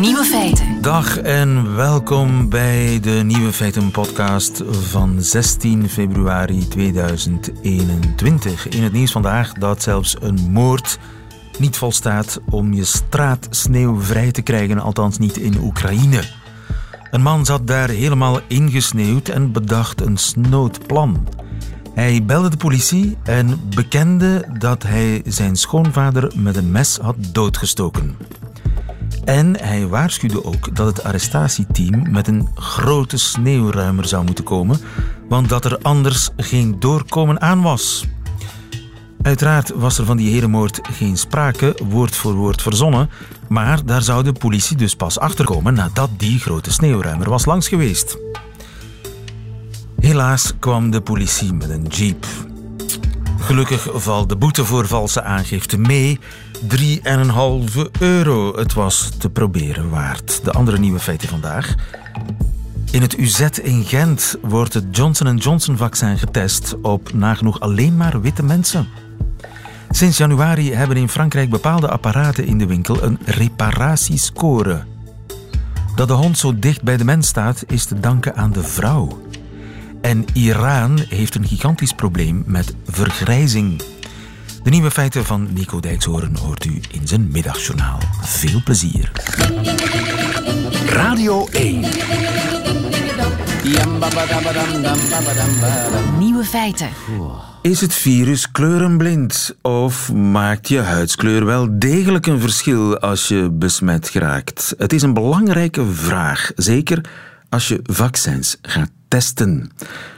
Nieuwe feiten. Dag en welkom bij de Nieuwe Feiten podcast van 16 februari 2021. In het nieuws vandaag dat zelfs een moord niet volstaat om je straat sneeuwvrij te krijgen, althans niet in Oekraïne. Een man zat daar helemaal ingesneeuwd en bedacht een snood plan. Hij belde de politie en bekende dat hij zijn schoonvader met een mes had doodgestoken. En hij waarschuwde ook dat het arrestatieteam met een grote sneeuwruimer zou moeten komen, want dat er anders geen doorkomen aan was. Uiteraard was er van die hele moord geen sprake, woord voor woord verzonnen, maar daar zou de politie dus pas achterkomen nadat die grote sneeuwruimer was langs geweest. Helaas kwam de politie met een jeep. Gelukkig valt de boete voor valse aangifte mee. 3,5 euro. Het was te proberen waard. De andere nieuwe feiten vandaag. In het UZ in Gent wordt het Johnson Johnson-vaccin getest op nagenoeg alleen maar witte mensen. Sinds januari hebben in Frankrijk bepaalde apparaten in de winkel een reparatiescore. Dat de hond zo dicht bij de mens staat, is te danken aan de vrouw. En Iran heeft een gigantisch probleem met vergrijzing. De nieuwe feiten van Nico Dijkshoorn hoort u in zijn middagjournaal. Veel plezier. Radio 1. Nieuwe feiten. Is het virus kleurenblind of maakt je huidskleur wel degelijk een verschil als je besmet geraakt? Het is een belangrijke vraag, zeker als je vaccins gaat testen.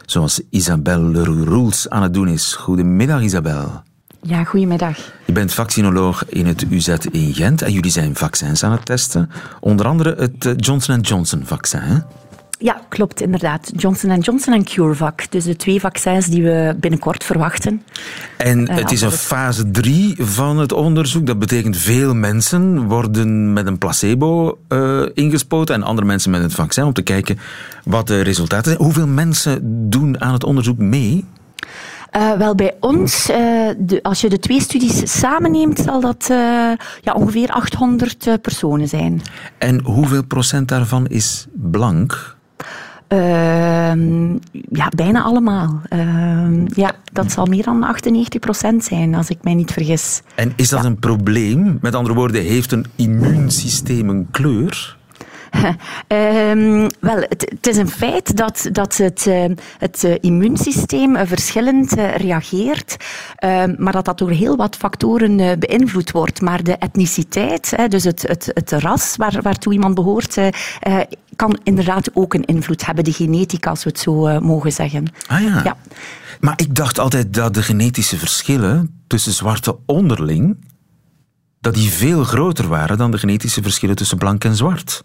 Zoals Isabelle Leroux aan het doen is. Goedemiddag, Isabel. Ja, goedemiddag. Je bent vaccinoloog in het UZ in Gent en jullie zijn vaccins aan het testen. Onder andere het eh, Johnson Johnson vaccin. Ja, klopt, inderdaad. Johnson Johnson en CureVac. Dus de twee vaccins die we binnenkort verwachten. En het is een fase 3 van het onderzoek. Dat betekent veel mensen worden met een placebo uh, ingespoten en andere mensen met het vaccin om te kijken wat de resultaten zijn. Hoeveel mensen doen aan het onderzoek mee? Uh, wel, bij ons, uh, de, als je de twee studies samenneemt, zal dat uh, ja, ongeveer 800 personen zijn. En hoeveel procent daarvan is blank? Uh, ja, bijna allemaal. Uh, ja, dat zal meer dan 98% zijn, als ik mij niet vergis. En is dat ja. een probleem? Met andere woorden, heeft een immuunsysteem een kleur? Um, wel, het, het, is een feit dat, dat het, uh, het uh, immuunsysteem uh, verschillend reageert, ehm, maar dat dat door heel wat factoren beïnvloed wordt. Maar de etniciteit, dus het, het, het ras waar, waartoe iemand behoort, kan inderdaad ook een invloed hebben, de genetica, als we het zo mogen zeggen. Ah ja. ja. Maar ik dacht altijd dat de genetische verschillen tussen zwarte onderling dat die veel groter waren dan de genetische verschillen tussen blank en zwart.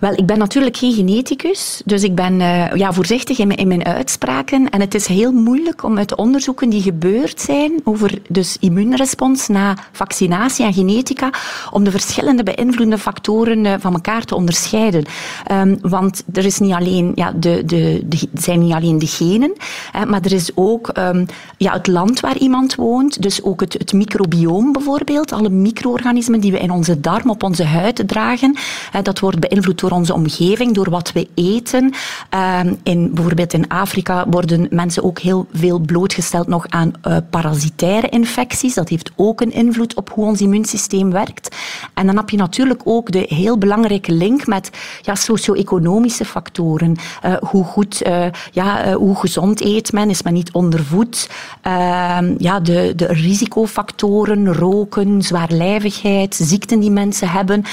Wel, ik ben natuurlijk geen geneticus, dus ik ben uh, ja, voorzichtig in mijn, in mijn uitspraken. En het is heel moeilijk om uit onderzoeken die gebeurd zijn over dus immuunrespons na vaccinatie en genetica, om de verschillende beïnvloedende factoren uh, van elkaar te onderscheiden. Um, want er is niet alleen, ja, de, de, de, zijn niet alleen de genen, hè, maar er is ook um, ja, het land waar iemand woont, dus ook het, het microbioom bijvoorbeeld, alle micro-organismen die we in onze darm, op onze huid dragen, hè, dat wordt beïnvloed door onze omgeving, door wat we eten. Um, in, bijvoorbeeld in Afrika worden mensen ook heel veel blootgesteld nog aan uh, parasitaire infecties. Dat heeft ook een invloed op hoe ons immuunsysteem werkt. En dan heb je natuurlijk ook de heel belangrijke link met ja, socio-economische factoren. Uh, hoe goed, uh, ja, hoe gezond eet men, is men niet ondervoed. ja, de, de risicofactoren, roken, zwaarlijvigheid, ziekten die mensen hebben.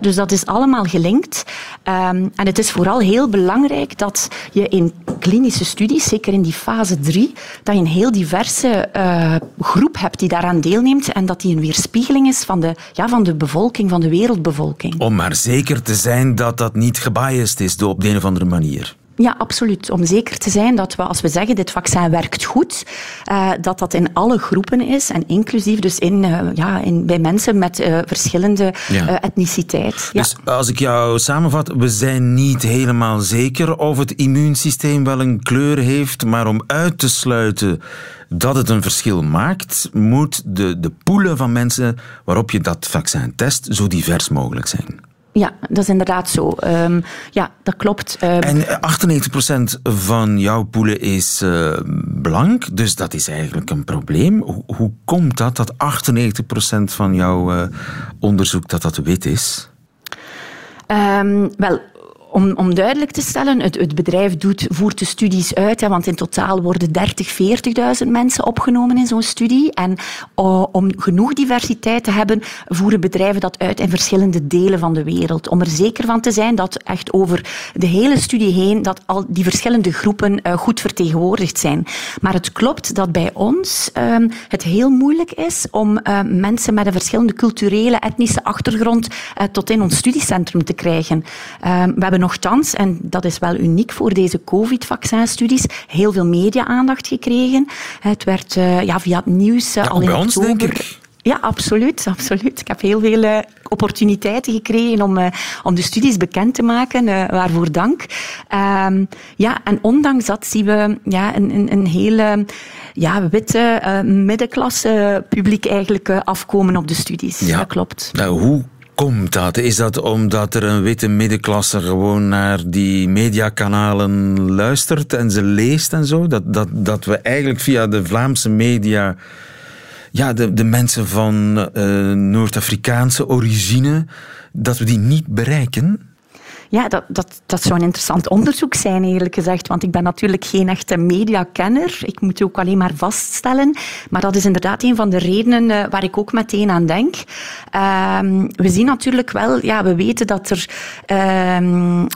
dus dat is allemaal gelinkt. Um, en het is vooral heel belangrijk dat je in klinische studies, zeker in die fase 3, dat je een heel diverse uh, groep hebt die daaraan deelneemt en dat die een weerspiegeling is van de, ja, van de bevolking, van de wereldbevolking. Om maar zeker te zijn dat dat niet gebiased is op de een of andere manier. Ja, absoluut. Om zeker te zijn dat we, als we zeggen dit vaccin werkt goed, uh, dat dat in alle groepen is en inclusief dus in, uh, ja, in, bij mensen met uh, verschillende ja. etniciteit. Ja. Dus als ik jou samenvat, we zijn niet helemaal zeker of het immuunsysteem wel een kleur heeft, maar om uit te sluiten dat het een verschil maakt, moet de, de poelen van mensen waarop je dat vaccin test zo divers mogelijk zijn. Ja, dat is inderdaad zo. Um, ja, dat klopt. Um, en 98% van jouw poelen is uh, blank, dus dat is eigenlijk een probleem. Hoe, hoe komt dat, dat 98% van jouw uh, onderzoek dat dat wit is? Um, wel, om, om duidelijk te stellen, het, het bedrijf doet, voert de studies uit, hè, want in totaal worden 30, 40.000 mensen opgenomen in zo'n studie. En om genoeg diversiteit te hebben, voeren bedrijven dat uit in verschillende delen van de wereld. Om er zeker van te zijn dat echt over de hele studie heen dat al die verschillende groepen uh, goed vertegenwoordigd zijn. Maar het klopt dat bij ons uh, het heel moeilijk is om uh, mensen met een verschillende culturele, etnische achtergrond uh, tot in ons studiecentrum te krijgen. we hebben nogthans, en dat is wel uniek voor deze COVID-vaccinstudies, heel veel media-aandacht gekregen. Het werd uh, ja, via het nieuws uh, ja, al in bij oktober... Ons, denk ik. Ja, absoluut, absoluut. Ik heb heel veel uh, opportuniteiten gekregen om, uh, om de studies bekend te maken, uh, waarvoor dank. Uh, ja, en ondanks dat zien we ja, een, een, een hele ja, witte middenklasse publiek eigenlijk afkomen op de studies. Ja. Dat klopt. Nou, hoe komt dat? Is dat omdat er een witte middenklasse gewoon naar die mediakanalen luistert en ze leest en zo? Dat, dat, dat we eigenlijk via de Vlaamse media ja, de, de mensen van uh, Noord-Afrikaanse origine, dat we die niet bereiken? Ja, dat, dat, dat zou een interessant onderzoek zijn, eerlijk gezegd. Want ik ben natuurlijk geen echte mediakenner. Ik moet ook alleen maar vaststellen. Maar dat is inderdaad een van de redenen uh, waar ik ook meteen aan denk. Uh, we zien natuurlijk wel, ja, we weten dat er uh,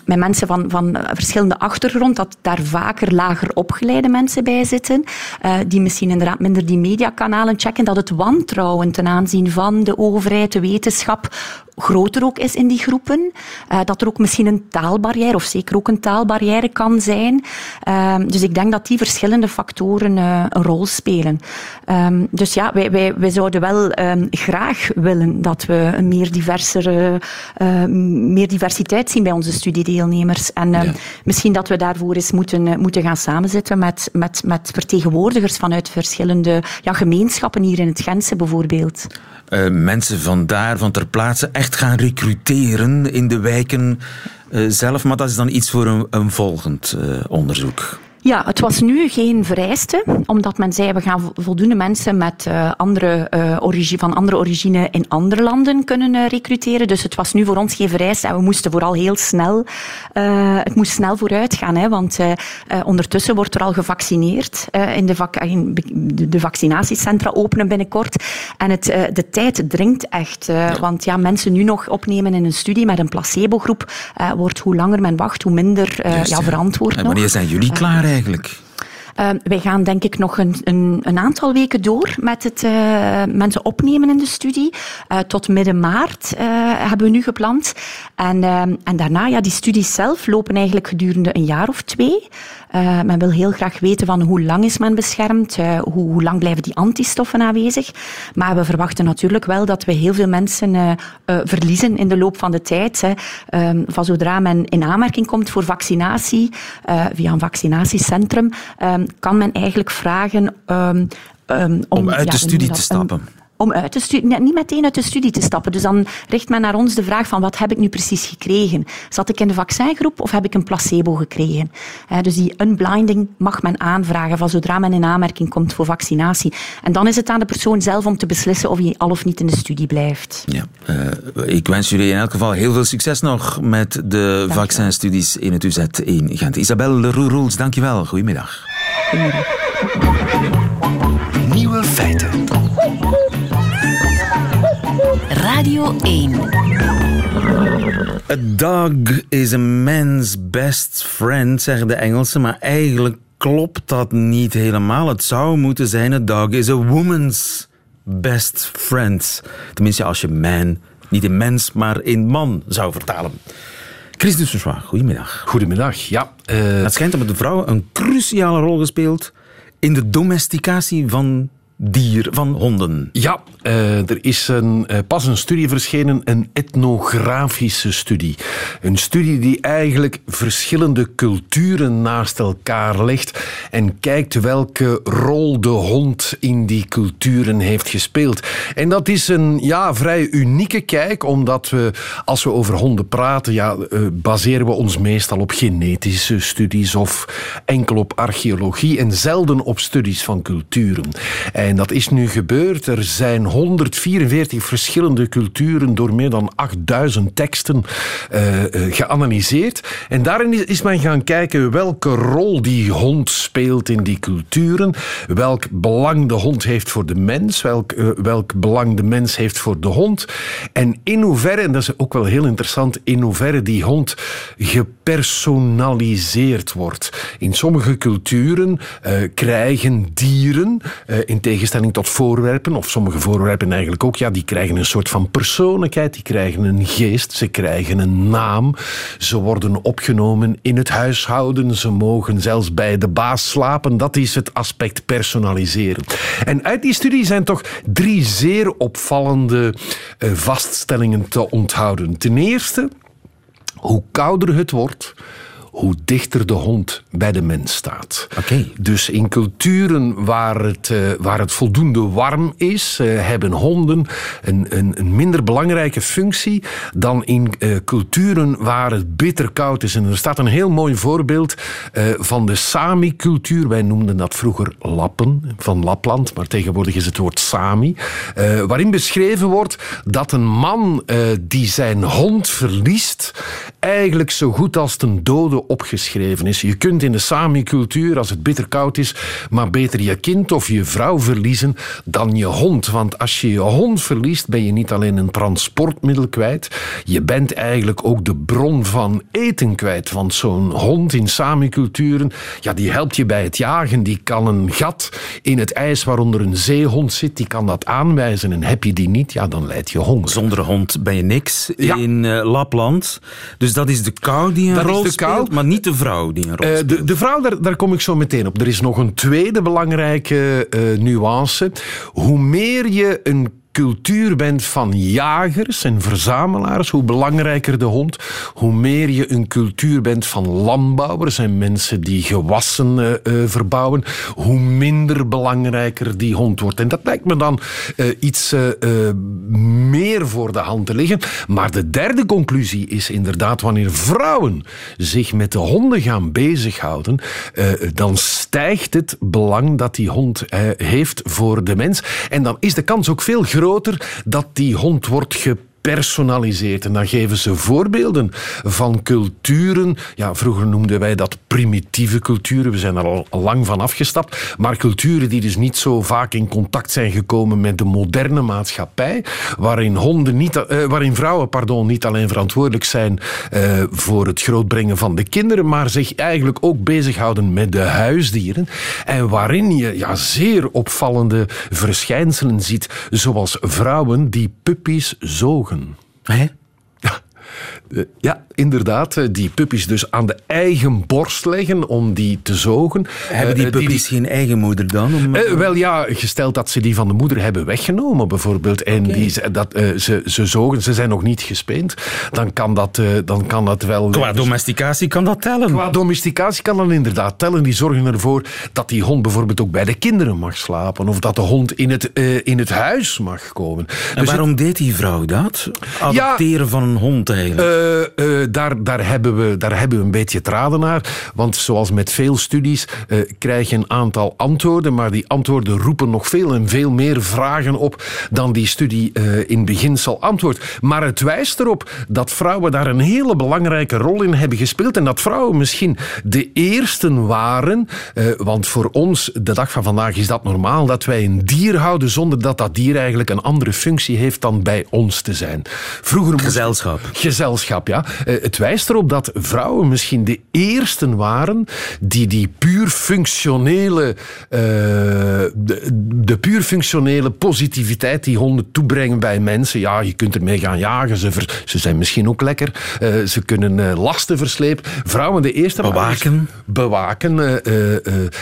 met mensen van, van verschillende achtergrond, dat daar vaker lager opgeleide mensen bij zitten. Uh, die misschien inderdaad minder die mediakanalen checken. Dat het wantrouwen ten aanzien van de overheid, de wetenschap, groter ook is in die groepen. Uh, dat er ook misschien een taalbarrière, of zeker ook een taalbarrière kan zijn. Uh, dus ik denk dat die verschillende factoren uh, een rol spelen. Um, dus ja, wij, wij, wij zouden wel um, graag willen dat we een meer, diversere, meer diversiteit zien bij onze studiedeelnemers. En ja. misschien dat we daarvoor eens moeten, moeten gaan samenzitten met, met, met vertegenwoordigers vanuit verschillende ja, gemeenschappen hier in het Gentse bijvoorbeeld. Uh, mensen van daar, van ter plaatse, echt gaan recruteren in de wijken zelf. Maar dat is dan iets voor een, een volgend uh, onderzoek. Ja, het was nu geen vereiste, omdat men zei we gaan voldoende mensen met uh, andere, uh, origine, van andere origine in andere landen kunnen uh, recruteren. Dus het was nu voor ons geen vereiste en we moesten vooral heel snel, het moest snel vooruit gaan, hè, want ondertussen wordt er al gevaccineerd. in de, vac in de vaccinatiecentra openen binnenkort. En het, de tijd dringt echt, ja. want ja, mensen nu nog opnemen in een studie met een placebo-groep, wordt hoe langer men wacht, hoe minder Just, ja, verantwoord En wanneer nog. zijn jullie klaar eigenlijk? Uh, wij gaan denk ik nog een, een, een aantal weken door met het uh, mensen opnemen in de studie. Uh, tot midden maart hebben we nu gepland. En, en daarna, ja, die studies zelf lopen eigenlijk gedurende een jaar of twee. men wil heel graag weten van hoe lang is men beschermd, hoe, hoe, lang blijven die antistoffen aanwezig. Maar we verwachten natuurlijk wel dat we heel veel mensen verliezen in de loop van de tijd. Hè. van zodra men in aanmerking komt voor vaccinatie, via een vaccinatiecentrum, kan men eigenlijk vragen um, um, om, om uit ja, de studie te stappen. Om uit de studie, niet meteen uit de studie te stappen. Dus dan richt men naar ons de vraag van wat heb ik nu precies gekregen? Zat ik in de vaccingroep of heb ik een placebo gekregen? dus die unblinding mag men aanvragen van zodra men in aanmerking komt voor vaccinatie. En dan is het aan de persoon zelf om te beslissen of hij al of niet in de studie blijft. Ja, uh, ik wens jullie in elk geval heel veel succes nog met de vaccinstudies in het UZ in Gent. Isabelle Leroux-Roels, dankjewel. Goedemiddag. Nieuwe feiten. Radio 1. A dog is a man's best friend, zeggen de Engelsen, maar eigenlijk klopt dat niet helemaal. Het zou moeten zijn: a dog is a woman's best friend. Tenminste, als je man niet in mens, maar in man zou vertalen. Chris Dusserswa, goedemiddag. Goedemiddag, ja. Uh... Het schijnt dat de vrouw een cruciale rol gespeeld in de domesticatie van dier, van honden. Ja, uh, er is een, uh, pas een studie verschenen, een etnografische studie. Een studie die eigenlijk verschillende culturen naast elkaar legt en kijkt welke rol de hond in die culturen heeft gespeeld. En dat is een ja, vrij unieke kijk, omdat we, als we over honden praten, ja, uh, baseren we ons meestal op genetische studies of enkel op archeologie en zelden op studies van culturen. En dat is nu gebeurd. Er zijn 144 verschillende culturen door meer dan 8000 teksten uh, uh, geanalyseerd. En daarin is men gaan kijken welke rol die hond speelt in die culturen, welk belang de hond heeft voor de mens, welk, uh, welk belang de mens heeft voor de hond. En in hoeverre, en dat is ook wel heel interessant, in hoeverre die hond gepersonaliseerd wordt. In sommige culturen krijgen dieren, in tegenstelling tot voorwerpen, of sommige voorwerpen eigenlijk ook, ja, die krijgen een soort van persoonlijkheid, die krijgen een geest, ze krijgen een naam, ze worden opgenomen in het huishouden, ze mogen zelfs bij de baas slapen. Dat is het aspect personaliseren. En uit die studie zijn toch drie zeer opvallende uh, vaststellingen te onthouden. Ten eerste, hoe kouder het wordt, hoe dichter de hond bij de mens staat. Okay. Dus in culturen waar het, uh, waar het voldoende warm is, uh, hebben honden een, een, een, minder belangrijke functie dan in uh, culturen waar het bitter koud is. En er staat een heel mooi voorbeeld van de Sami-cultuur. Wij noemden dat vroeger Lappen, van Lapland, maar tegenwoordig is het woord Sami. waarin beschreven wordt dat een man die zijn hond verliest, eigenlijk zo goed als ten dode opgeschreven is. Je kunt in de Sami-cultuur, als het bitter koud is, maar beter je kind of je vrouw verliezen dan je hond. Want als je je hond verliest, ben je niet alleen een transportmiddel kwijt, je bent eigenlijk ook de bron van eten kwijt. Want zo'n hond in Sami-culturen, ja, die helpt je bij het jagen. Die kan een gat in het ijs waaronder een zeehond zit, die kan dat aanwijzen. En heb je die niet, ja, dan leidt je honger. Zonder hond ben je niks ja. in uh, Lapland. Dus dat is de kou die een dat rol is de kou. Maar niet de vrouw die een rol Uh, speelt. de, de vrouw, daar, daar kom ik zo meteen op. Er is nog een tweede belangrijke uh, nuance. Hoe meer je een cultuur bent van jagers en verzamelaars, hoe belangrijker de hond, hoe meer je een cultuur bent van landbouwers en mensen die gewassen uh, verbouwen, hoe minder belangrijker die hond wordt. En dat lijkt me dan uh, iets meer voor de hand te liggen. Maar de derde conclusie is inderdaad wanneer vrouwen zich met de honden gaan bezighouden, dan stijgt het belang dat die hond heeft voor de mens. En dan is de kans ook veel groter groter dat die hond wordt gepersonaliseerd. En dan geven ze voorbeelden van culturen. Ja, vroeger noemden wij dat primitieve culturen. We zijn er al lang van afgestapt. Maar culturen die dus niet zo vaak in contact zijn gekomen met de moderne maatschappij. Waarin, honden niet, uh, waarin vrouwen pardon, niet alleen verantwoordelijk zijn uh, voor het grootbrengen van de kinderen. Maar zich eigenlijk ook bezighouden met de huisdieren. En waarin je ja, zeer opvallende verschijnselen ziet. Zoals vrouwen die puppies zogen. Hè? Ja, inderdaad. Die puppies dus aan de eigen borst leggen om die te zogen. Hebben die puppies die, geen eigen moeder dan? Om... Uh, wel ja, gesteld dat ze die van de moeder hebben weggenomen bijvoorbeeld. En okay. die, dat, uh, ze, ze zogen, ze zijn nog niet gespeend. Dan kan dat, uh, dan kan dat wel... Qua domesticatie kan dat tellen? Qua domesticatie kan dat inderdaad tellen. Die zorgen ervoor dat die hond bijvoorbeeld ook bij de kinderen mag slapen. Of dat de hond in het, in het huis mag komen. En dus waarom het... deed die vrouw dat? Adopteren ja, van een hond eigenlijk? Uh, daar, daar, hebben we, daar hebben we een beetje traden naar. Want zoals met veel studies uh, krijg je een aantal antwoorden, maar die antwoorden roepen nog veel en veel meer vragen op dan die studie in beginsel antwoordt. Maar het wijst erop dat vrouwen daar een hele belangrijke rol in hebben gespeeld en dat vrouwen misschien de eersten waren, want voor ons, de dag van vandaag, is dat normaal, dat wij een dier houden zonder dat dat dier eigenlijk een andere functie heeft dan bij ons te zijn. Vroeger gezelschap. Gezelschap. Ja. Eh, het wijst erop dat vrouwen misschien de eersten waren die die puur functionele, uh, de, de, puur functionele positiviteit die honden toebrengen bij mensen. Ja, je kunt ermee gaan jagen, ze, ze zijn misschien ook lekker, uh, ze kunnen uh, lasten verslepen. Vrouwen de eerste bewaken, waren, bewaken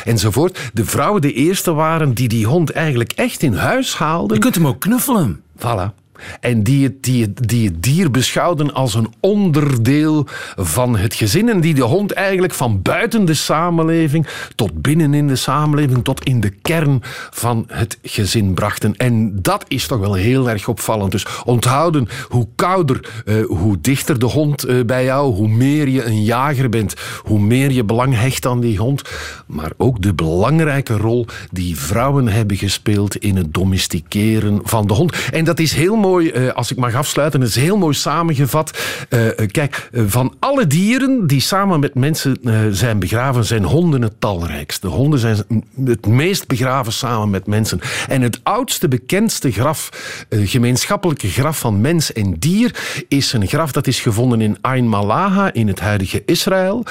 enzovoort. De vrouwen de eerste waren die die hond eigenlijk echt in huis haalden. Je kunt hem ook knuffelen. Voilà. En die het, die, het, die het dier beschouwden als een onderdeel van het gezin. En die de hond eigenlijk van buiten de samenleving tot binnen in de samenleving, tot in de kern van het gezin brachten. En dat is toch wel heel erg opvallend. Dus onthouden hoe kouder, uh, hoe dichter de hond uh, bij jou, hoe meer je een jager bent, hoe meer je belang hecht aan die hond. Maar ook de belangrijke rol die vrouwen hebben gespeeld in het domesticeren van de hond. En dat is heel mooi eh, als ik mag afsluiten, is heel mooi samengevat. Uh, kijk, van alle dieren die samen met mensen zijn begraven, zijn honden het talrijkste. Honden zijn het meest begraven samen met mensen. En het oudste, bekendste graf, gemeenschappelijke graf van mens en dier, is een graf dat is gevonden in Ain Malaha, in het huidige Israël.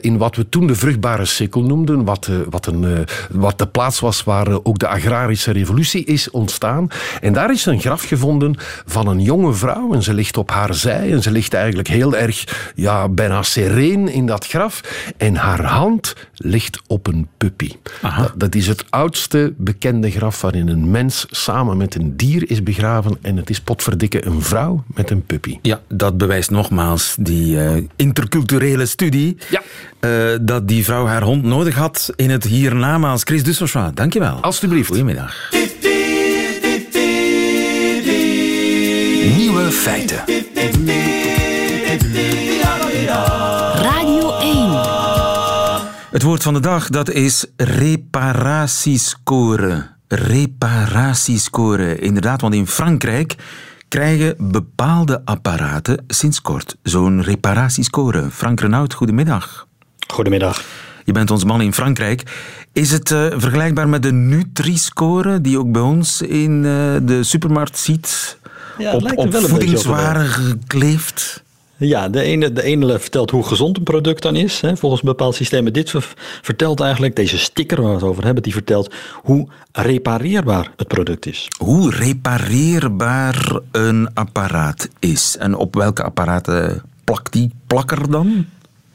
in wat we toen de vruchtbare sikkel noemden, wat, wat, een, wat de plaats was waar ook de agrarische revolutie is ontstaan. En daar is een graf gevonden van een jonge vrouw. En ze ligt op haar zij en ze ligt eigenlijk heel erg, ja, bijna sereen in dat graf. En haar hand ligt op een puppy. Dat, dat, is het oudste bekende graf waarin een mens samen met een dier is begraven. En het is potverdikke een vrouw met een puppy. Ja, dat bewijst nogmaals die uh, interculturele studie. Ja. Uh, dat die vrouw haar hond nodig had in het hiernamaals. Chris Dussochois, dankjewel. Alsjeblieft. Goedemiddag. Nieuwe feiten. Radio 1. Het woord van de dag dat is reparatiescore. Reparatiescore. Inderdaad, want in Frankrijk krijgen bepaalde apparaten sinds kort zo'n reparatiescore. Frank Renaud, goedemiddag. Goedemiddag. Je bent ons man in Frankrijk. Is het uh, vergelijkbaar met de Nutri-score die ook bij ons in uh, de supermarkt ziet? Ja, op, op voedingswaren gekleefd? Ja, de ene, de ene vertelt hoe gezond een product dan is, hè, volgens een bepaald systeem. dit vertelt eigenlijk, deze sticker waar we het over hebben, die vertelt hoe repareerbaar het product is. Hoe repareerbaar een apparaat is. En op welke apparaten plakt die plakker dan?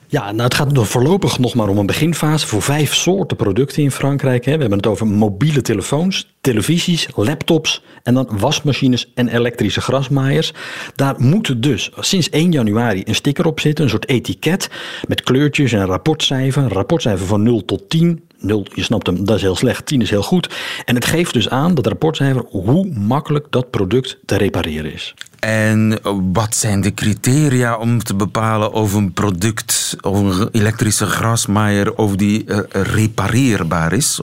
Ja, nou, het gaat voorlopig nog maar om een beginfase voor vijf soorten producten in Frankrijk. Hè. We hebben het over mobiele telefoons, televisies, laptops en dan wasmachines en elektrische grasmaaiers. Daar moet dus sinds 1 januari een sticker op zitten, een soort etiket met kleurtjes en rapportcijfer. Een rapportcijfer van 0 tot 10. 0, je snapt hem, dat is heel slecht. 10 is heel goed. En het geeft dus aan, dat rapportcijfer, hoe makkelijk dat product te repareren is. En wat zijn de criteria om te bepalen of een product, of een elektrische grasmaaier, of die uh, repareerbaar is?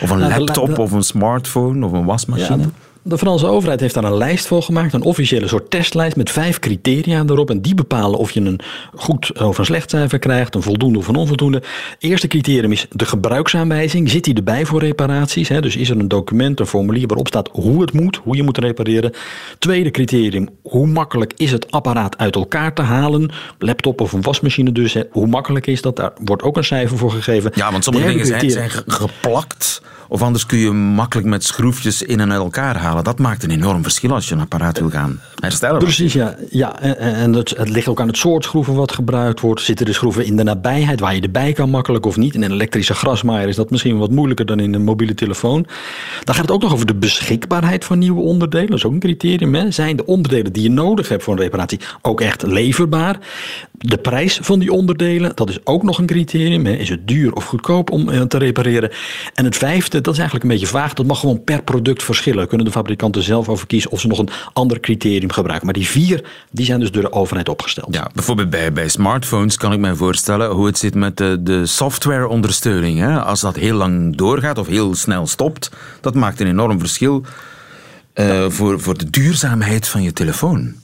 Of een nou, laptop, of een smartphone, of een wasmachine? Ja, de Franse overheid heeft daar een lijst voor gemaakt, een officiële soort testlijst met vijf criteria erop. En die bepalen of je een goed of een slecht cijfer krijgt, een voldoende of een onvoldoende. Eerste criterium is de gebruiksaanwijzing. Zit die erbij voor reparaties? Hè? Dus is er een document, een formulier waarop staat hoe het moet, hoe je moet repareren. Tweede criterium, hoe makkelijk is het apparaat uit elkaar te halen? Laptop of een wasmachine dus. Hè? Hoe makkelijk is dat? Daar wordt ook een cijfer voor gegeven. Ja, want sommige dingen zijn, zijn geplakt of anders kun je makkelijk met schroefjes in en uit elkaar halen. Dat maakt een enorm verschil als je een apparaat wil gaan herstellen. Precies, ja. ja en, het, het, ligt ook aan het soort schroeven wat gebruikt wordt. Zitten de schroeven in de nabijheid waar je erbij kan makkelijk of niet? In een elektrische grasmaaier is dat misschien wat moeilijker dan in een mobiele telefoon. Dan gaat het ook nog over de beschikbaarheid van nieuwe onderdelen. Dat is ook een criterium. Hè. Zijn de onderdelen die je nodig hebt voor een reparatie ook echt leverbaar? De prijs van die onderdelen, dat is ook nog een criterium. Is het duur of goedkoop om eh, te repareren? En het vijfde dat is eigenlijk een beetje vaag. Dat mag gewoon per product verschillen. Kunnen de fabrikanten zelf over kiezen of ze nog een ander criterium gebruiken. Maar die vier, die zijn dus door de overheid opgesteld. Ja, bijvoorbeeld bij, bij smartphones kan ik mij voorstellen hoe het zit met de, de softwareondersteuning. Hè? Als dat heel lang doorgaat of heel snel stopt, dat maakt een enorm verschil uh, voor, voor de duurzaamheid van je telefoon.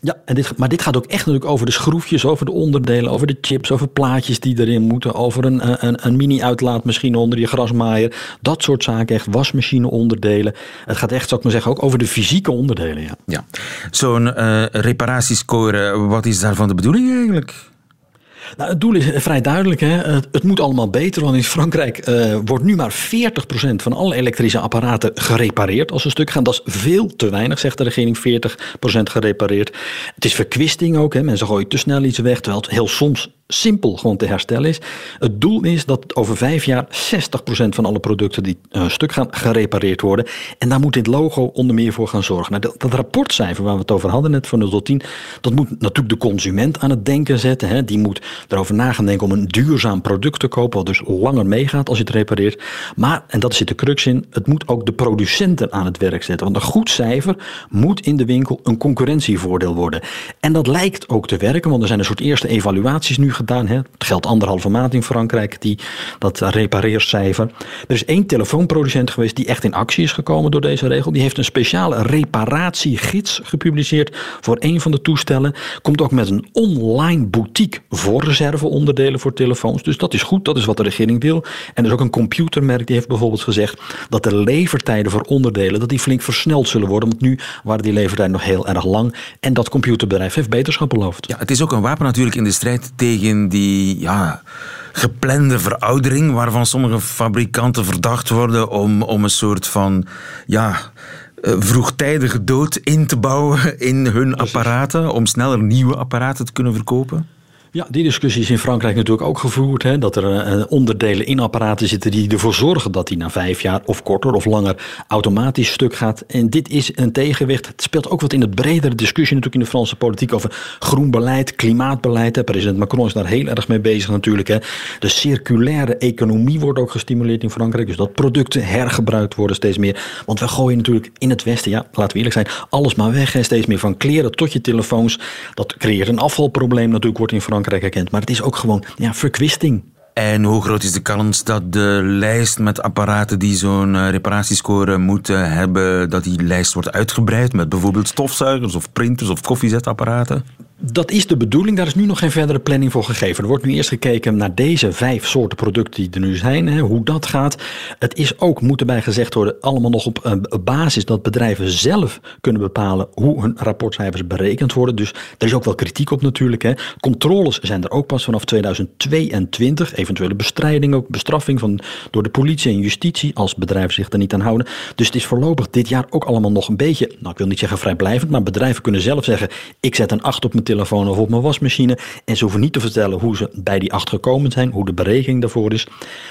Ja, en dit, maar dit gaat ook echt natuurlijk over de schroefjes, over de onderdelen, over de chips, over plaatjes die erin moeten, over een, een, een mini-uitlaatmachine onder je grasmaaier. Dat soort zaken, echt wasmachine onderdelen. Het gaat echt, zou ik maar zeggen, ook over de fysieke onderdelen. Ja, ja. Zo'n uh, reparatiescore, wat is daarvan de bedoeling eigenlijk? Nou, het doel is vrij duidelijk. Hè? Het, het moet allemaal beter. Want in Frankrijk uh, wordt nu maar 40% van alle elektrische apparaten gerepareerd als een stuk gaan. Dat is veel te weinig, zegt de regering. 40% gerepareerd. Het is verkwisting ook. Hè? Mensen gooien te snel iets weg. Terwijl het heel soms simpel gewoon te herstellen is. Het doel is dat over vijf jaar 60% van alle producten die uh, stuk gaan gerepareerd worden. En daar moet dit logo onder meer voor gaan zorgen. Nou, dat, dat, rapportcijfer waar we het over hadden net van 0 tot 10, dat moet natuurlijk de consument aan het denken zetten. Hè. Die moet erover na gaan denken om een duurzaam product te kopen, wat dus langer meegaat als je het repareert. Maar, en dat zit de crux in, het moet ook de producenten aan het werk zetten. Want een goed cijfer moet in de winkel een concurrentievoordeel worden. En dat lijkt ook te werken, want er zijn een soort eerste evaluaties nu gedaan. Hè. Het geldt anderhalve maand in Frankrijk, die, dat repareercijfer. Er is één telefoonproducent geweest die echt in actie is gekomen door deze regel. Die heeft een speciale reparatiegids gepubliceerd voor een van de toestellen. Komt ook met een online boutique voor reserveonderdelen voor telefoons. Dus dat is goed, dat is wat de regering wil. En er is ook een computermerk die heeft bijvoorbeeld gezegd dat de levertijden voor onderdelen dat die flink versneld zullen worden. Want nu waren die levertijden nog heel erg lang. En dat computerbedrijf heeft beterschap beloofd. Ja, het is ook een wapen natuurlijk in de strijd tegen die ja, geplande veroudering, waarvan sommige fabrikanten verdacht worden om, om een soort van ja, eh, vroegtijdige dood in te bouwen in hun apparaten, om sneller nieuwe apparaten te kunnen verkopen? Ja, die discussie is in Frankrijk natuurlijk ook gevoerd. Hè, dat er uh, onderdelen in apparaten zitten die ervoor zorgen dat die na vijf jaar of korter of langer automatisch stuk gaat. En dit is een tegenwicht. Het speelt ook wat in de bredere discussie natuurlijk in de Franse politiek over groen beleid, klimaatbeleid. President Macron is daar heel erg mee bezig natuurlijk. Hè. De circulaire economie wordt ook gestimuleerd in Frankrijk. Dus dat producten hergebruikt worden steeds meer. Want we gooien natuurlijk in het Westen, ja, laten we eerlijk zijn, alles maar weg. Steeds meer van kleren tot je telefoons. Dat creëert een afvalprobleem natuurlijk, wordt in Frankrijk Maar het is ook gewoon ja, verkwisting. En hoe groot is de kans dat de lijst met apparaten die zo'n eh, reparatiescore moeten hebben, dat die lijst wordt uitgebreid met bijvoorbeeld stofzuigers of printers of koffiezetapparaten? Dat is de bedoeling. Daar is nu nog geen verdere planning voor gegeven. Er wordt nu eerst gekeken naar deze vijf soorten producten die er nu zijn. Hè, hoe dat gaat. Het is ook, moet erbij gezegd worden, allemaal nog op een eh, basis dat bedrijven zelf kunnen bepalen hoe hun rapportcijfers berekend worden. Dus er is ook wel kritiek op natuurlijk. Hè. Controles zijn er ook pas vanaf 2022. Eventuele bestrijding, ook bestraffing van, door de politie en justitie als bedrijven zich er niet aan houden. Dus het is voorlopig dit jaar ook allemaal nog een beetje, nou ik wil niet zeggen vrijblijvend, maar bedrijven kunnen zelf zeggen, ik zet een 8 op mijn telefoon of op mijn wasmachine. En ze hoeven niet te vertellen hoe ze bij die acht gekomen zijn, hoe de berekening daarvoor is.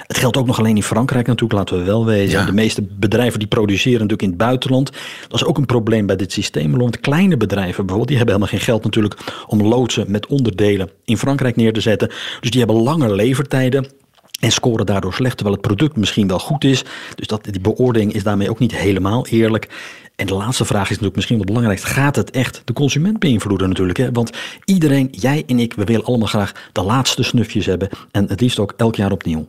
Het geldt ook nog alleen in Frankrijk natuurlijk, laten we wel wezen. De meeste bedrijven die produceren natuurlijk in het buitenland. Dat is ook een probleem bij dit systeem. Want kleine bedrijven bijvoorbeeld, die hebben helemaal geen geld natuurlijk om loodsen met onderdelen in Frankrijk neer te zetten. Dus die hebben lange levertijden. En scoren daardoor slecht, terwijl het product misschien wel goed is. Dus dat, die beoordeling is daarmee ook niet helemaal eerlijk. En de laatste vraag is natuurlijk misschien wat belangrijkst. Gaat het echt de consument beïnvloeden natuurlijk? Hè? Want iedereen, jij en ik, we willen allemaal graag de laatste snufjes hebben. En het liefst ook elk jaar opnieuw.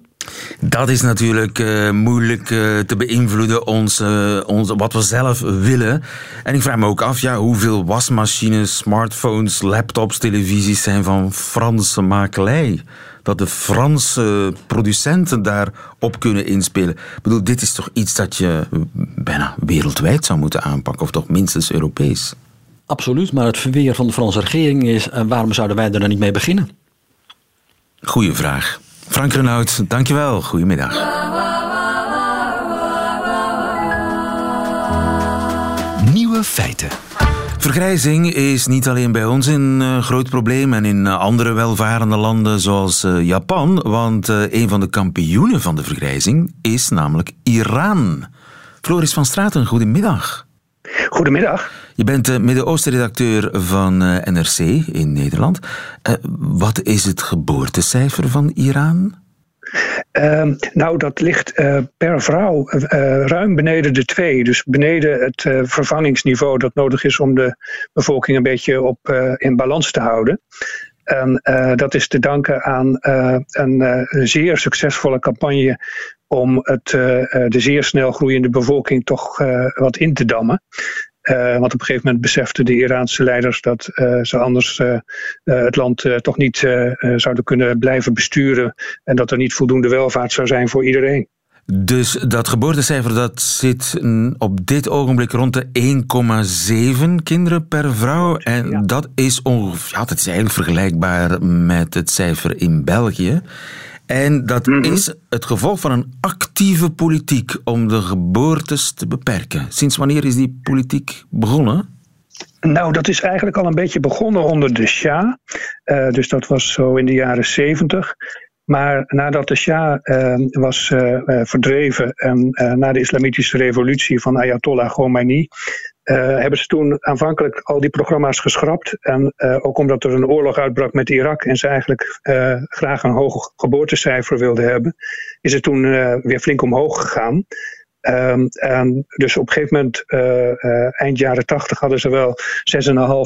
Dat is natuurlijk uh, moeilijk uh, te beïnvloeden, ons, uh, wat we zelf willen. En ik vraag me ook af, ja, hoeveel wasmachines, smartphones, laptops, televisies zijn van Franse makelij? Dat de Franse producenten daarop kunnen inspelen. Ik bedoel, dit is toch iets dat je bijna wereldwijd zou moeten aanpakken, of toch minstens Europees? Absoluut, maar het verweer van de Franse regering is: uh, waarom zouden wij er dan niet mee beginnen? Goeie vraag. Frank Renaud, dankjewel. Goedemiddag. Nieuwe feiten. Vergrijzing is niet alleen bij ons een uh, groot probleem en in uh, andere welvarende landen zoals uh, Japan, want een van de kampioenen van de vergrijzing is namelijk Iran. Floris van Straten, goedemiddag. Goedemiddag. Je bent de Midden-Oosten-redacteur van NRC in Nederland. wat is het geboortecijfer van Iran? Uh, nou, dat ligt uh, per vrouw uh, ruim beneden de twee. Dus beneden het vervangingsniveau dat nodig is om de bevolking een beetje op, in balans te houden. En dat is te danken aan een zeer succesvolle campagne om het, de zeer snel groeiende bevolking toch wat in te dammen. Want op een gegeven moment beseften de Iraanse leiders dat ze anders het land toch niet zouden kunnen blijven besturen en dat er niet voldoende welvaart zou zijn voor iedereen. Dus dat geboortecijfer dat zit op dit ogenblik rond de 1,7 kinderen per vrouw. En dat is ongeveer, ja, dat is eigenlijk vergelijkbaar met het cijfer in België. En dat mhm. is het gevolg van een actieve politiek om de geboortes te beperken. Sinds wanneer is die politiek begonnen? Nou, dat is eigenlijk al een beetje begonnen onder de Shah. Uh, dus dat was zo in de jaren zeventig. Maar nadat de Shah uh, was uh, verdreven en na de islamitische revolutie van Ayatollah Khomeini, hebben ze toen aanvankelijk al die programma's geschrapt. En ook omdat er een oorlog uitbrak met Irak en ze eigenlijk graag een hoog geboortecijfer wilden hebben, is het toen weer flink omhoog gegaan. Um, en dus op een gegeven moment, eind jaren tachtig, hadden ze wel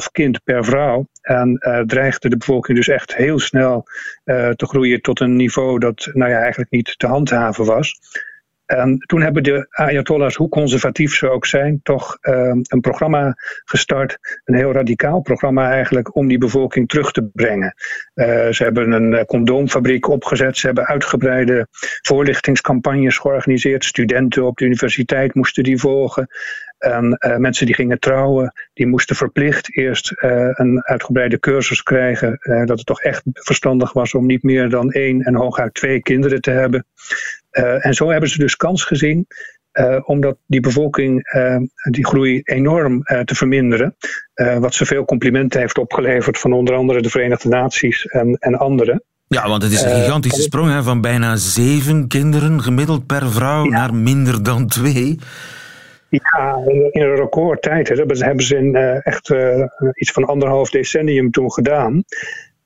6,5 kind per vrouw. En dreigde de bevolking dus echt heel snel te groeien tot een niveau dat nou ja, eigenlijk niet te handhaven was. En toen hebben de Ayatollahs, hoe conservatief ze ook zijn, toch uh, een programma gestart. Een heel radicaal programma eigenlijk om die bevolking terug te brengen. Uh, ze hebben een eh, condoomfabriek opgezet. Ze hebben uitgebreide voorlichtingscampagnes georganiseerd. Studenten op de universiteit moesten die volgen. En uh, mensen die gingen trouwen, die moesten verplicht eerst een uitgebreide cursus krijgen. Dat het toch echt verstandig was om niet meer dan één en hooguit twee kinderen te hebben. Uh, en zo hebben ze dus kans gezien uh, omdat die bevolking uh, die groei enorm te verminderen. wat zoveel complimenten heeft opgeleverd van onder andere de Verenigde Naties en, en anderen. Ja, want het is een gigantische sprong hè, van bijna zeven kinderen gemiddeld per vrouw naar minder dan twee. Ja, in een recordtijd. Hè. Dat hebben ze in echt iets van anderhalf decennium toen gedaan.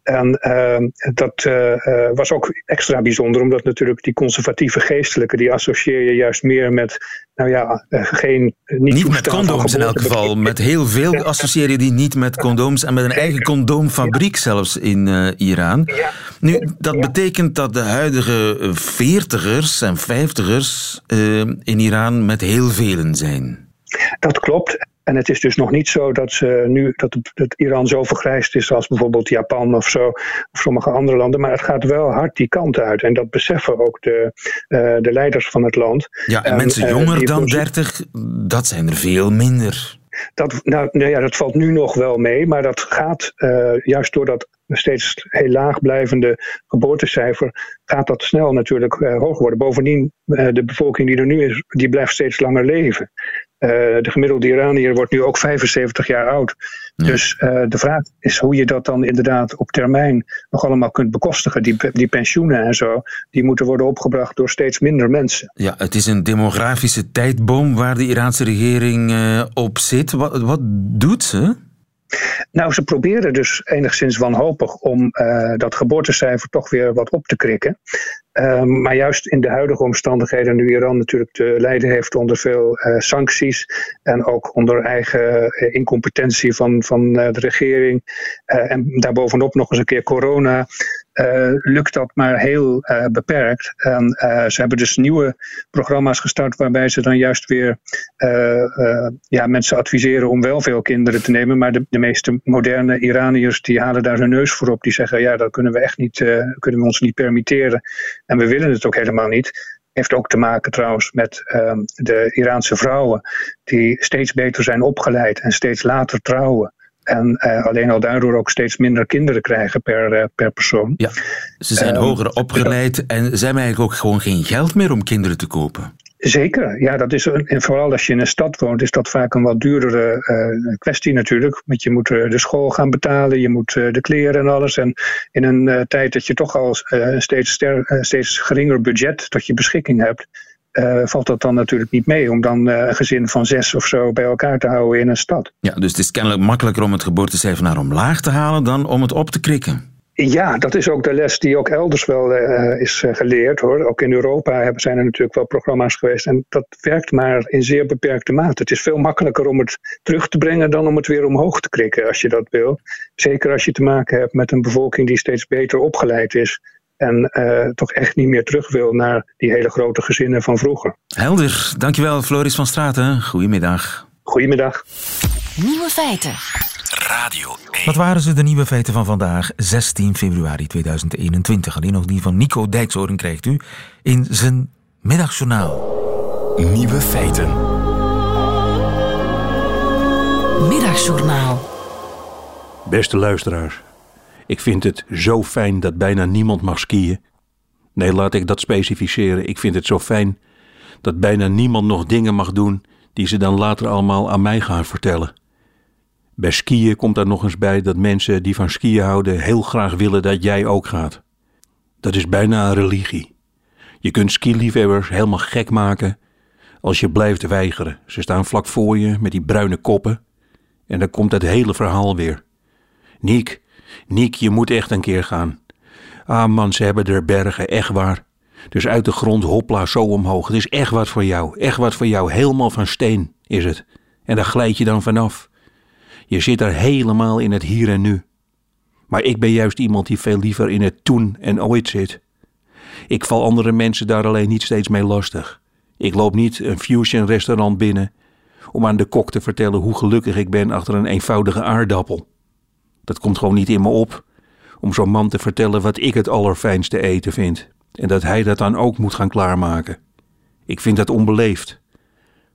En uh, dat uh, was ook extra bijzonder, omdat natuurlijk die conservatieve geestelijke, die associeer je juist meer met, nou ja, geen... Niet, niet met condooms in elk geval. Met heel veel associeer je die niet met condooms en met een eigen condoomfabriek zelfs in Iran. Nu, dat betekent dat de huidige veertigers en vijftigers in Iran met heel velen zijn. Dat klopt. En het is dus nog niet zo dat, ze nu, dat, Iran zo vergrijsd is als bijvoorbeeld Japan of zo, of sommige andere landen. Maar het gaat wel hard die kant uit. En dat beseffen ook de, uh, de leiders van het land. Ja, en, mensen uh, jonger dan 30, dat zijn er veel minder. Dat, nou, nou, ja, dat valt nu nog wel mee, maar dat gaat uh, juist door dat steeds heel laag blijvende geboortecijfer, gaat dat snel natuurlijk uh, hoger worden. Bovendien, uh, de bevolking die er nu is, die blijft steeds langer leven. Uh, de gemiddelde Iranier wordt nu ook 75 jaar oud. Dus de vraag is hoe je dat dan inderdaad op termijn nog allemaal kunt bekostigen. Die, die pensioenen en zo, die moeten worden opgebracht door steeds minder mensen. Ja, het is een demografische tijdboom waar de Iraanse regering op zit. Wat, wat doet ze? Nou, ze proberen dus enigszins wanhopig om uh, dat geboortecijfer toch weer wat op te krikken. Uh, maar juist in de huidige omstandigheden, nu Iran natuurlijk te lijden heeft onder veel uh, sancties en ook onder eigen incompetentie van, van de regering en daarbovenop nog eens een keer corona, lukt dat maar heel uh, beperkt. En uh, ze hebben dus nieuwe programma's gestart waarbij ze dan juist weer ja, mensen adviseren om wel veel kinderen te nemen. Maar de, de meeste moderne Iraniërs die halen daar hun neus voor op. Die zeggen ja, dat kunnen we echt niet, kunnen we ons niet permitteren. En we willen het ook helemaal niet heeft ook te maken trouwens met uh, de Iraanse vrouwen, die steeds beter zijn opgeleid en steeds later trouwen. En uh, alleen al daardoor ook steeds minder kinderen krijgen per, uh, per persoon. Ja, ze zijn uh, hoger opgeleid en ze hebben eigenlijk ook gewoon geen geld meer om kinderen te kopen. Zeker, ja, dat is, en vooral als je in een stad woont, is dat vaak een wat duurdere uh, kwestie natuurlijk. Want je moet uh, de school gaan betalen, je moet uh, de kleren en alles. En in een tijd dat je toch al een steeds, ster, steeds geringer budget tot je beschikking hebt, uh, valt dat dan natuurlijk niet mee om dan uh, een gezin van zes of zo bij elkaar te houden in een stad. Ja, dus het is kennelijk makkelijker om het geboortecijfer naar omlaag te halen dan om het op te krikken. Ja, dat is ook de les die ook elders wel uh, is geleerd hoor. Ook in Europa zijn er natuurlijk wel programma's geweest. En dat werkt maar in zeer beperkte mate. Het is veel makkelijker om het terug te brengen dan om het weer omhoog te krikken als je dat wil. Zeker als je te maken hebt met een bevolking die steeds beter opgeleid is. En uh, toch echt niet meer terug wil naar die hele grote gezinnen van vroeger. Helder. Dankjewel, Floris van Straten. Goedemiddag. Goedemiddag. Nieuwe feiten. Radio 1. Wat waren ze, de nieuwe feiten van vandaag, 16 februari 2021? Alleen nog die van Nico Dijkshoorn krijgt u in zijn middagjournaal. Nieuwe feiten. Middagjournaal. Beste luisteraars, ik vind het zo fijn dat bijna niemand mag skiën. Nee, laat ik dat specificeren. Ik vind het zo fijn dat bijna niemand nog dingen mag doen die ze dan later allemaal aan mij gaan vertellen. Bij skiën komt er nog eens bij dat mensen die van skiën houden heel graag willen dat jij ook gaat. Dat is bijna een religie. Je kunt skiliefhebbers helemaal gek maken als je blijft weigeren. Ze staan vlak voor je met die bruine koppen en dan komt het hele verhaal weer. Niek, Niek, je moet echt een keer gaan. Ah man, ze hebben er bergen, echt waar. Dus uit de grond hopla zo omhoog. Het is echt wat voor jou, echt wat voor jou. Helemaal van steen is het. En daar glijd je dan vanaf. Je zit er helemaal in het hier en nu. Maar ik ben juist iemand die veel liever in het toen en ooit zit. Ik val andere mensen daar alleen niet steeds mee lastig. Ik loop niet een fusion restaurant binnen om aan de kok te vertellen hoe gelukkig ik ben achter een eenvoudige aardappel. Dat komt gewoon niet in me op om zo'n man te vertellen wat ik het allerfijnste eten vind en dat hij dat dan ook moet gaan klaarmaken. Ik vind dat onbeleefd.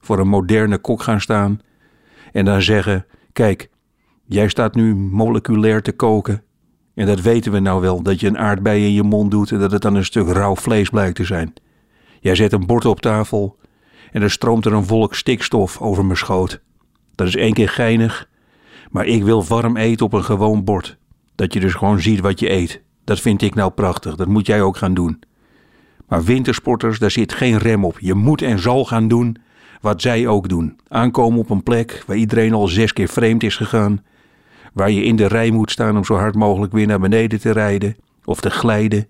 Voor een moderne kok gaan staan en dan zeggen: Kijk, jij staat nu moleculair te koken. En dat weten we nou wel, dat je een aardbei in je mond doet en dat het dan een stuk rauw vlees blijkt te zijn. Jij zet een bord op tafel en er stroomt er een wolk stikstof over mijn schoot. Dat is één keer geinig, maar ik wil warm eten op een gewoon bord. Dat je dus gewoon ziet wat je eet. Dat vind ik nou prachtig, dat moet jij ook gaan doen. Maar wintersporters, daar zit geen rem op. Je moet en zal gaan doen wat zij ook doen. Aankomen op een plek waar iedereen al zes keer vreemd is gegaan. Waar je in de rij moet staan om zo hard mogelijk weer naar beneden te rijden of te glijden.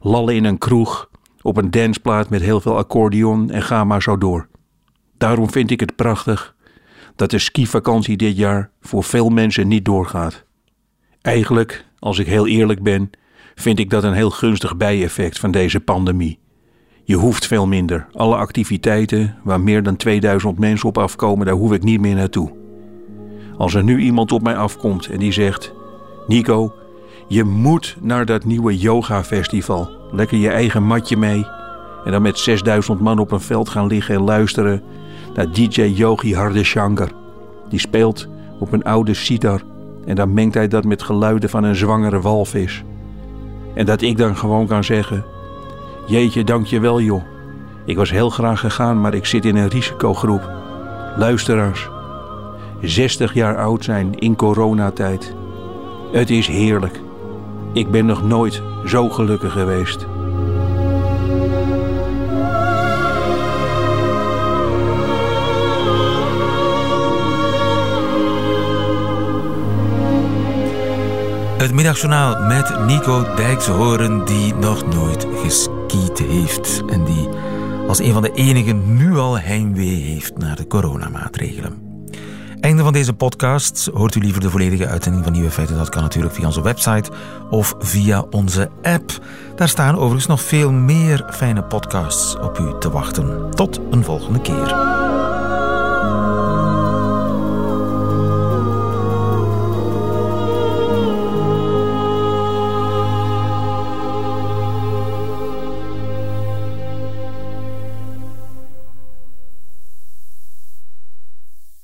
Lallen in een kroeg, op een dansplaat met heel veel accordeon en ga maar zo door. Daarom vind ik het prachtig dat de skivakantie dit jaar voor veel mensen niet doorgaat. Eigenlijk, als ik heel eerlijk ben, vind ik dat een heel gunstig bijeffect van deze pandemie. Je hoeft veel minder. Alle activiteiten waar meer dan 2000 mensen op afkomen, daar hoef ik niet meer naartoe. Als er nu iemand op mij afkomt en die zegt: Nico, je moet naar dat nieuwe yoga-festival. Lekker je eigen matje mee. En dan met 6000 man op een veld gaan liggen en luisteren naar DJ Yogi Hardeshankar. Die speelt op een oude sitar en dan mengt hij dat met geluiden van een zwangere walvis. En dat ik dan gewoon kan zeggen: Jeetje, dank je wel, joh. Ik was heel graag gegaan, maar ik zit in een risicogroep. Luisteraars, 60 jaar oud zijn in coronatijd. Het is heerlijk. Ik ben nog nooit zo gelukkig geweest. Het middagjournaal met Nico Dijkshoorn, die nog nooit geskiet heeft. En die als een van de enigen nu al heimwee heeft naar de coronamaatregelen. Einde van deze podcast. Hoort u liever de volledige uitzending van Nieuwe Feiten? Dat kan natuurlijk via onze website of via onze app. Daar staan overigens nog veel meer fijne podcasts op u te wachten. Tot een volgende keer.